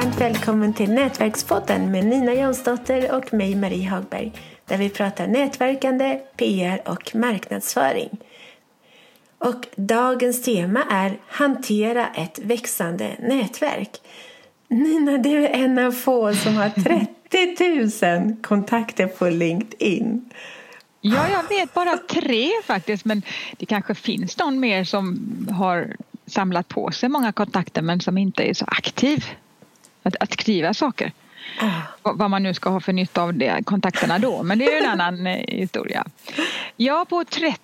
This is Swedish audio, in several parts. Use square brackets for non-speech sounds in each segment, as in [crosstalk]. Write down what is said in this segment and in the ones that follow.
varmt välkommen till Nätverkspodden med Nina Jonsdotter och mig Marie Hagberg där vi pratar nätverkande, PR och marknadsföring. Och dagens tema är Hantera ett växande nätverk. Nina, du är en av få som har 30 000 kontakter på LinkedIn. Ja, jag vet bara tre faktiskt men det kanske finns någon mer som har samlat på sig många kontakter men som inte är så aktiv att, att skriva saker. Ah. Vad man nu ska ha för nytta av det, kontakterna då, men det är ju en [laughs] annan eh, historia. Ja, på, 30,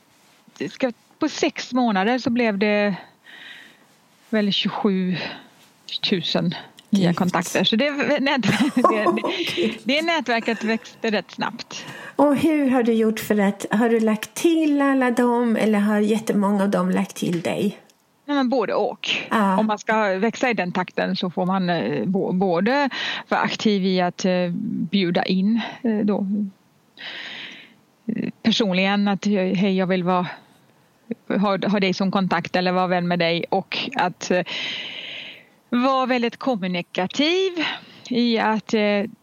ska, på sex månader så blev det väl 27 000 nya kontakter. Så det, det, [laughs] det, [laughs] det nätverket växte rätt snabbt. Och hur har du gjort för att, har du lagt till alla dem eller har jättemånga av dem lagt till dig? Nej, men både och. Ja. Om man ska växa i den takten så får man eh, både vara aktiv i att eh, bjuda in eh, då, personligen att hej jag vill vara, ha, ha dig som kontakt eller vara vän med dig och att vara väldigt kommunikativ i att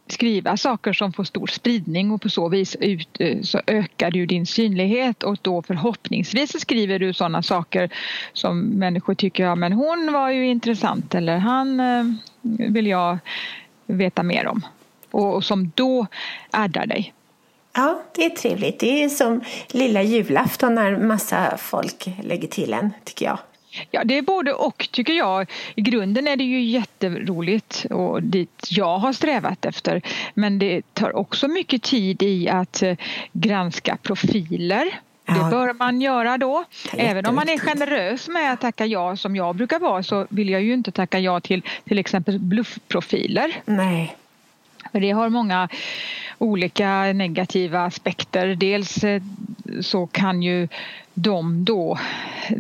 skriva saker som får stor spridning och på så vis ut, eh, så ökar du din synlighet och då förhoppningsvis skriver du sådana saker som människor tycker, ja men hon var ju intressant eller han eh, vill jag veta mer om och, och som då addar dig. Ja, det är trevligt. Det är som lilla julafton när massa folk lägger till en, tycker jag. Ja, det är både och tycker jag. I grunden är det ju jätteroligt och dit jag har strävat efter. Men det tar också mycket tid i att eh, granska profiler. Det bör man göra då. Även om man är generös med att tacka ja som jag brukar vara så vill jag ju inte tacka ja till till exempel bluffprofiler. Nej. För det har många olika negativa aspekter. Dels eh, så kan ju de då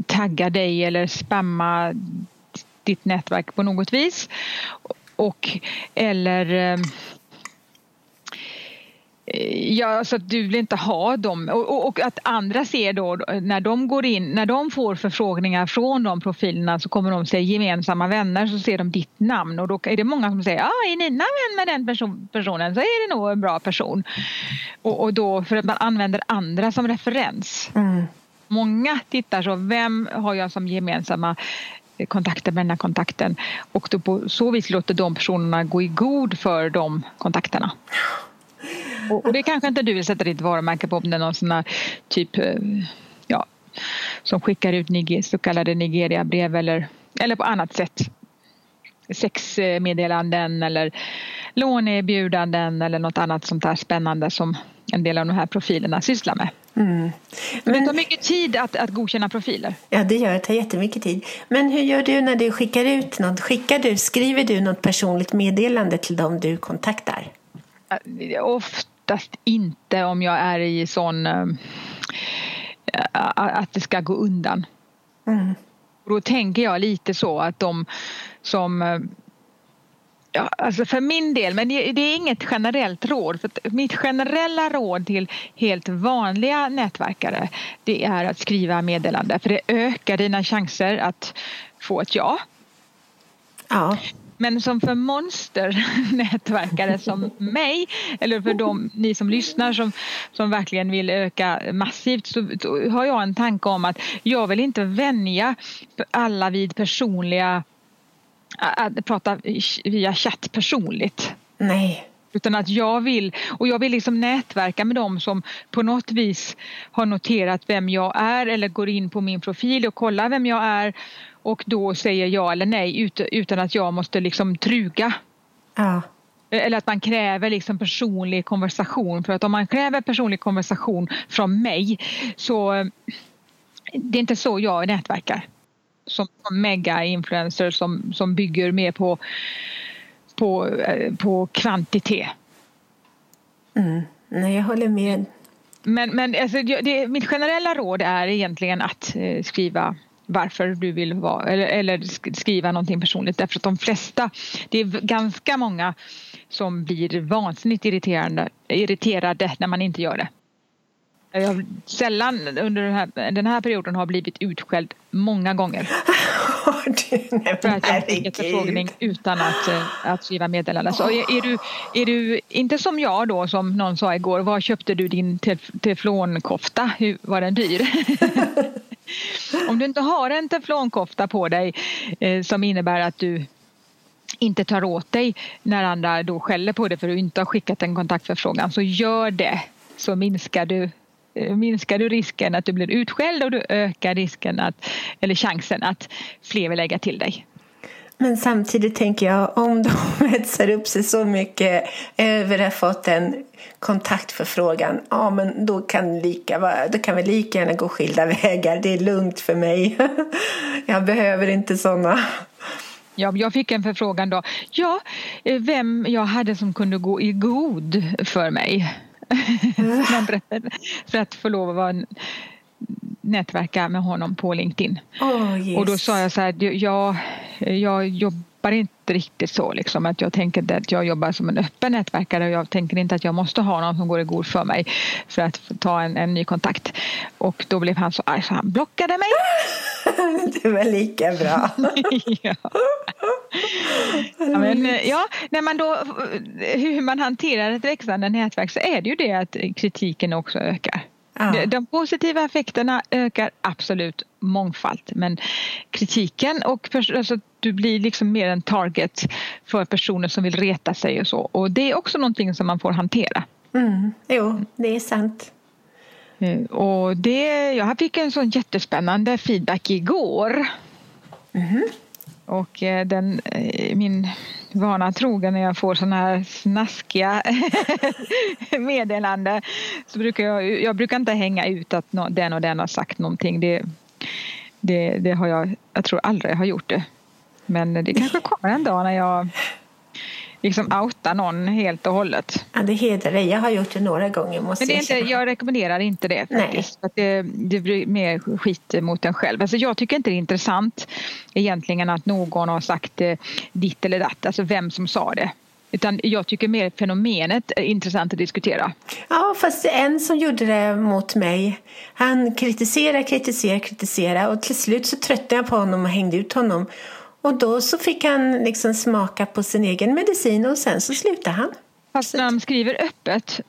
tagga dig eller spamma ditt nätverk på något vis. Och eller eh, eh, Ja, så att du vill inte ha dem och, och, att andra ser då när de går in, när de får förfrågningar från de profilerna så kommer de se gemensamma vänner så ser de ditt namn och då är det många som säger ja, ah, är Nina vän med den person, personen så är det nog en bra person. Och, och då för att man använder andra som referens. Mm. Många tittar så, vem har jag som gemensamma eh, kontakter med den här kontakten och då på så vis låter de personerna gå i god för de kontakterna. Och, det kanske inte du vill sätta ditt varumärke på om det är någon sån här typ eh, ja, som skickar ut så kallade Nigeria-brev eller, eller på annat sätt sexmeddelanden eller låneerbjudanden eller något annat sånt här spännande som en del av de här profilerna sysslar med. Mm. Men, det tar mycket tid att, att godkänna profiler. Ja, det gör det. tar jättemycket tid. Men hur gör du när du skickar ut något? Skickar du, skriver du något personligt meddelande till dem du kontaktar? Oftast inte om jag är i sån äh, att det ska gå undan. Mm. då tänker jag lite så att de som eh, Ja, alltså för min del, men det, är inget generellt råd. För mitt generella råd till helt vanliga nätverkare det är att skriva meddelande för det ökar dina chanser att få ett ja. Ja. Men som för monsternätverkare [laughs] som mig eller för de, ni som lyssnar som, som verkligen vill öka massivt så, så har jag en tanke om att jag vill inte vänja alla vid personliga att prata via chatt personligt. Nej. Utan att jag vill, och jag vill liksom nätverka med dem som på något vis har noterat vem jag är eller går in på min profil och kollar vem jag är och då säger ja eller nej utan att jag måste liksom truga. Ja. Eller att man kräver liksom personlig konversation. För att om man kräver personlig konversation från mig så det är inte så jag nätverkar som mega-influencer som, som bygger mer på, på, eh, på kvantitet. Mm. Nej, jag håller med. Men, men alltså, det, mitt generella råd är egentligen att eh, skriva varför du vill vara eller, eller, skriva någonting personligt därför att de flesta, det är ganska många som blir vansinnigt irriterande, irriterade när man inte gör det. Jag sällan under den här, den här perioden har blivit utskälld många gånger. [laughs] Nej, för att jag fick en förfrågning utan att, eh, att skriva meddelande. Så är, är, du, är du inte som jag då som någon sa igår, var köpte du din teflonkofta? Hur, var den dyr? [laughs] Om du inte har en teflonkofta på dig eh, som innebär att du inte tar åt dig när andra då skäller på dig för att du inte har skickat en kontaktförfrågan så gör det så minskar du eh, minskar du risken att du blir utskälld och du ökar risken att, eller chansen att fler vill lägga till dig. Men samtidigt tänker jag om de [laughs] hetsar upp sig så mycket över att ha fått en kontaktförfrågan, ja men då kan, lika, då kan vi lika gärna gå skilda [laughs] vägar. Det är lugnt för mig. [laughs] Jag behöver inte sådana. Ja, jag fick en förfrågan då. Ja, eh, vem jag hade som kunde gå i god för mig. [laughs] för att få lov att vara nätverka med honom på LinkedIn. Oh, yes. Och då sa jag så här, jag, jag jobbar inte riktigt så liksom att jag tänker inte att jag jobbar som en öppen nätverkare och jag tänker inte att jag måste ha någon som går i god för mig för att ta en, en ny kontakt. Och då blev han så arg så han blockade mig. [laughs] [laughs] det var lika bra. [laughs] ja. ja, men, ja, när man då, hur man hanterar ett växande nätverk så är det ju det att kritiken också ökar. Ja. De positiva effekterna ökar absolut mångfalt men kritiken och alltså, du blir liksom mer en target för personer som vill reta sig och så och det är också någonting som man får hantera. Mm. Jo, det är sant. Eh, och det, jag fick en sån jättespännande feedback igår. Mm. Och eh, den, eh, min vana trogen när jag får såna här snaskiga [laughs] meddelanden så brukar jag, jag brukar inte hänga ut att den och den har sagt någonting. Det, det, det har jag, jag tror aldrig jag har gjort det. Men det kanske kommer en dag när jag liksom outa någon helt och hållet. Ja, det hedrar dig. Jag har gjort det några gånger. Måste Men det är inte, jag rekommenderar inte det faktiskt. För att det, det blir mer skit mot en själv. Alltså jag tycker inte det är intressant egentligen att någon har sagt eh, ditt eller datt, alltså vem som sa det. Utan jag tycker mer fenomenet är intressant att diskutera. Ja, fast en som gjorde det mot mig, han kritiserade, kritiserade, kritiserade och till slut så tröttnade jag på honom och hängde ut honom. Och då så fick han liksom smaka på sin egen medicin och sen så slutade han. Fast när de skriver öppet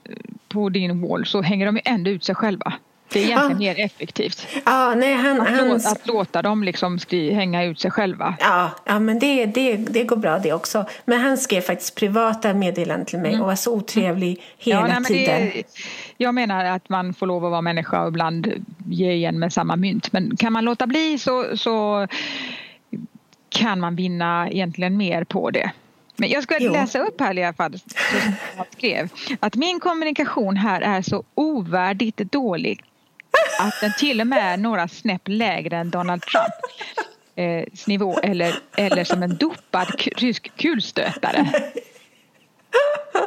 på din wall så hänger de ju ändå ut sig själva. Det är egentligen ja. mer effektivt. Ja, nej, han, att, han... Låta, att låta dem liksom skri, hänga ut sig själva. Ja, ja men det, det, det går bra det också. Men han skrev faktiskt privata meddelanden till mig mm. och var så otrevlig hela ja, nej, tiden. Det, jag menar att man får lov att vara människa och ibland ge igen med samma mynt. Men kan man låta bli så, så kan man vinna egentligen mer på det. Men jag ska jo. läsa upp här i alla fall, jag skrev, att min kommunikation här är så ovärdigt dålig att den till och med är några snäpp lägre än Donald Trump eh, nivå eller, eller som en dopad rysk kulstötare.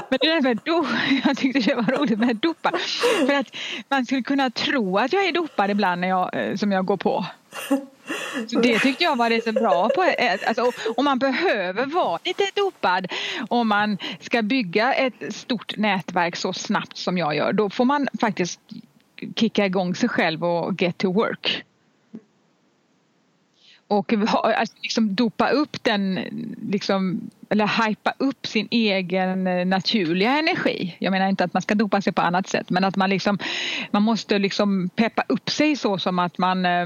Men det där med do, jag tyckte det var roligt med dopa. För att man skulle kunna tro att jag är dopad ibland när jag, eh, som jag går på. Så det tyckte jag var lite bra. På, alltså, om man behöver vara lite dopad om man ska bygga ett stort nätverk så snabbt som jag gör då får man faktiskt kicka igång sig själv och get to work. Och alltså, liksom dopa upp den, liksom, eller hypa upp sin egen eh, naturliga energi. Jag menar inte att man ska dopa sig på annat sätt men att man, liksom, man måste liksom peppa upp sig så som att man eh,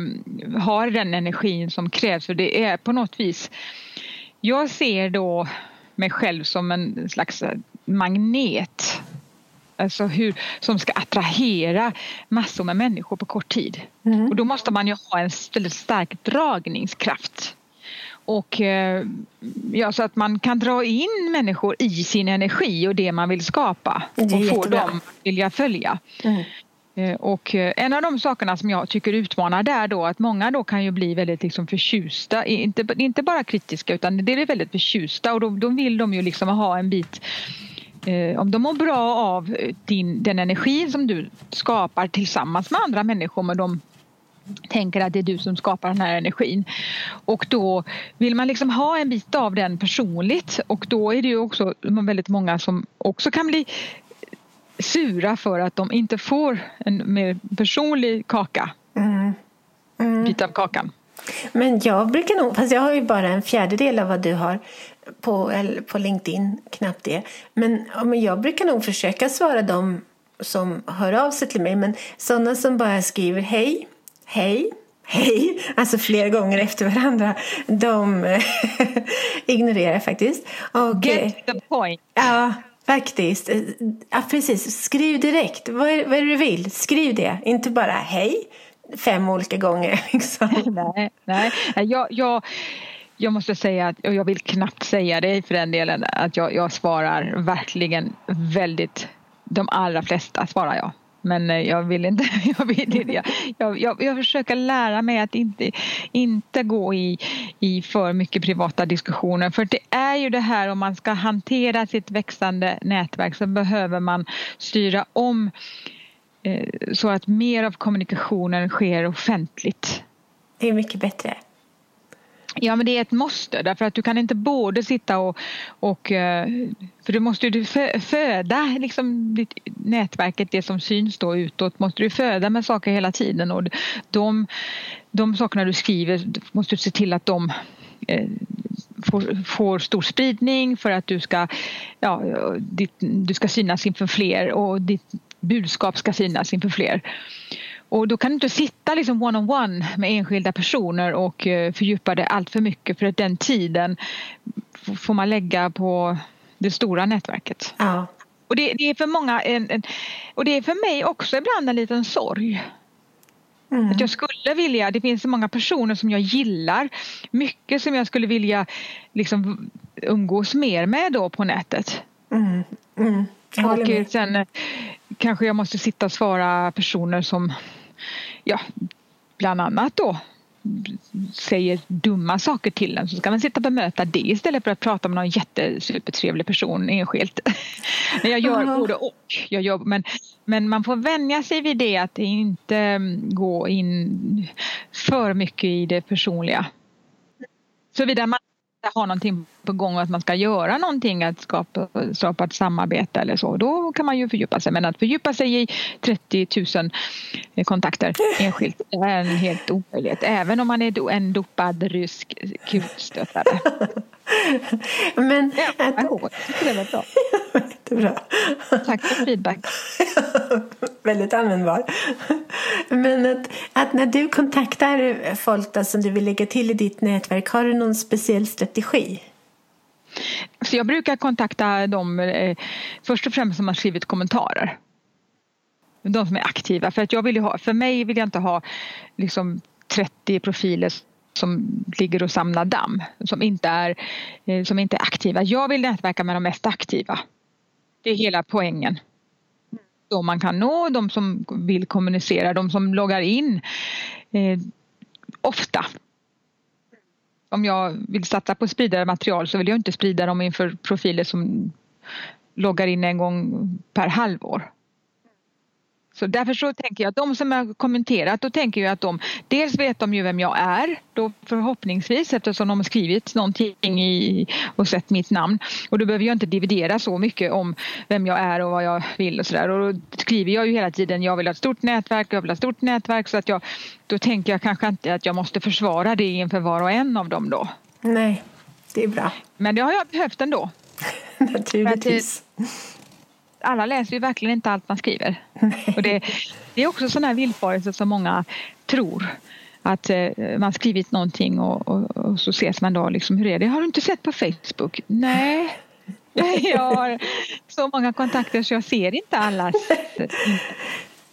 har den energin som krävs. För det är på något vis, jag ser då mig själv som en slags magnet alltså hur, som ska attrahera massor med människor på kort tid. Mm. Och då måste man ju ha en väldigt stark dragningskraft. Och eh, ja, så att man kan dra in människor i sin energi och det man vill skapa och få dem att vilja följa. Mm. Eh, och eh, en av de sakerna som jag tycker utmanar där då att många då kan ju bli väldigt liksom förtjusta, inte, inte bara kritiska utan det är väldigt förtjusta och då, då vill de ju liksom ha en bit om de mår bra av din, den energi som du skapar tillsammans med andra människor men de tänker att det är du som skapar den här energin. Och då vill man liksom ha en bit av den personligt och då är det ju också väldigt många som också kan bli sura för att de inte får en mer personlig kaka. Mm. Mm. Bit av kakan. Men jag brukar nog, fast jag har ju bara en fjärdedel av vad du har på, på LinkedIn, knappt det. Men, men jag brukar nog försöka svara dem som hör av sig till mig. Men sådana som bara skriver hej, hej, hej, [laughs] alltså flera gånger efter varandra, de [laughs] ignorerar jag faktiskt. Och, Get the point. Ja, faktiskt. Ja, precis. Skriv direkt. Vad är, vad är det du vill? Skriv det. Inte bara hej fem olika gånger. [laughs] Liksom. nej, nej. Jag, jag, jag måste säga att, och jag vill knappt säga det för den delen, att jag, jag svarar verkligen väldigt, de allra flesta svarar jag. Men eh, jag vill inte, [laughs] jag, vill, jag, jag, jag, jag försöker lära mig att inte, inte gå i, i för mycket privata diskussioner. För det är ju det här om man ska hantera sitt växande nätverk så behöver man styra om eh, så att mer av kommunikationen sker offentligt. Det är mycket bättre. Ja men det är ett måste därför att du kan inte både sitta och, och eh, för du måste ju föda liksom ditt nätverket, det som syns då utåt måste du föda med saker hela tiden och de, de sakerna du skriver måste du se till att de eh, får, får stor spridning för att du ska, ja, ditt, du ska synas inför fler och ditt budskap ska synas inför fler. Och då kan du inte sitta liksom one on one med enskilda personer och eh, fördjupa det allt för mycket för att den tiden får man lägga på det stora nätverket. Ja. Och det, det är för många en, en, och det är för mig också ibland en liten sorg. Mm. Att jag skulle vilja, det finns så många personer som jag gillar, mycket som jag skulle vilja liksom umgås mer med då på nätet. Mm. Mm. Och sen eh, kanske jag måste sitta och svara personer som ja, bland annat då säger dumma saker till en så ska man sitta och bemöta det istället för att prata med någon jättesupertrevlig person enskilt. men jag gör uh-huh. både och. Jag gör, men, men man får vänja sig vid det att inte mm, gå in för mycket i det personliga. Såvida man har någonting på gång och att man ska göra någonting, att skapa, skapa ett samarbete eller så, då kan man ju fördjupa sig. Men att fördjupa sig i 30 000 kontakter enskilt är en helt omöjlighet. Även om man är en dopad rysk kulstötare. [laughs] Men ja, jag tycker det var bra. [laughs] Jättebra. Tack för feedback. [laughs] Väldigt användbar. [laughs] Men att, att, när du kontaktar folk då, som du vill lägga till i ditt nätverk, har du någon speciell strategi? Så jag brukar kontakta dem eh, först och främst som har skrivit kommentarer. De som är aktiva. För, att jag vill ha, för mig vill jag inte ha liksom 30 profiler som ligger och samlar damm, som inte, är, eh, som inte är aktiva. Jag vill nätverka med de mest aktiva. Det är hela poängen. De man kan nå, de som vill kommunicera, de som loggar in eh, ofta. Om jag vill satsa på att sprida material så vill jag inte sprida dem inför profiler som loggar in en gång per halvår. Så därför så tänker jag att de som har kommenterat, då tänker jag att de dels vet de ju vem jag är då förhoppningsvis eftersom de har skrivit någonting i, och sett mitt namn. Och då behöver jag inte dividera så mycket om vem jag är och vad jag vill och sådär. Och då skriver jag ju hela tiden jag vill ha ett stort nätverk, jag vill ha ett stort nätverk så att jag då tänker jag kanske inte att jag måste försvara det inför var och en av dem då. Nej, det är bra. Men det har jag behövt ändå. [laughs] Naturligtvis alla läser ju verkligen inte allt man skriver. [laughs] Och det, det är också sådana här villfarelser som många tror. Att eh, man skrivit någonting och, och, och, så ses man då liksom, hur är det? Har du inte sett på Facebook? [laughs] Nej. Jag har så många kontakter så jag ser inte allas.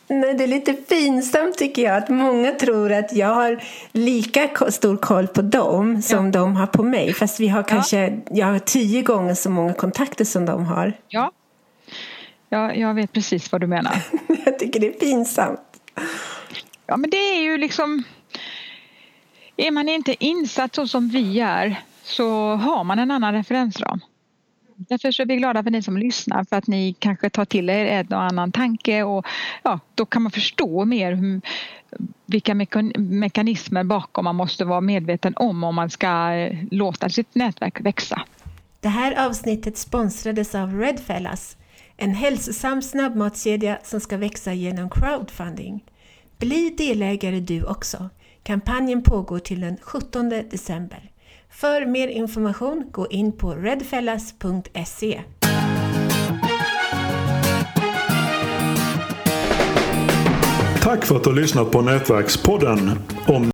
Nej, det är lite pinsamt tycker jag att många tror att jag har lika stor koll på dem som ja. de har på mig. Fast vi har kanske, ja. jag har tio gånger så många kontakter som de har. Ja, Ja, jag vet precis vad du menar. [laughs] jag tycker det är pinsamt. Ja, men det är ju liksom... Är man inte insatt så som vi är så har man en annan referensram. Därför så är vi glada för ni som lyssnar för att ni kanske tar till er en och annan tanke och ja, då kan man förstå mer hur, vilka mekanismer bakom man måste vara medveten om om man ska eh, låta sitt nätverk växa. Det här avsnittet sponsrades av Redfellas en hälsosam snabbmatskedja som ska växa genom crowdfunding. Bli delägare du också. Kampanjen pågår till den 17 december. För mer information gå in på redfellas.se. Tack för att du har lyssnat på Nätverkspodden. Om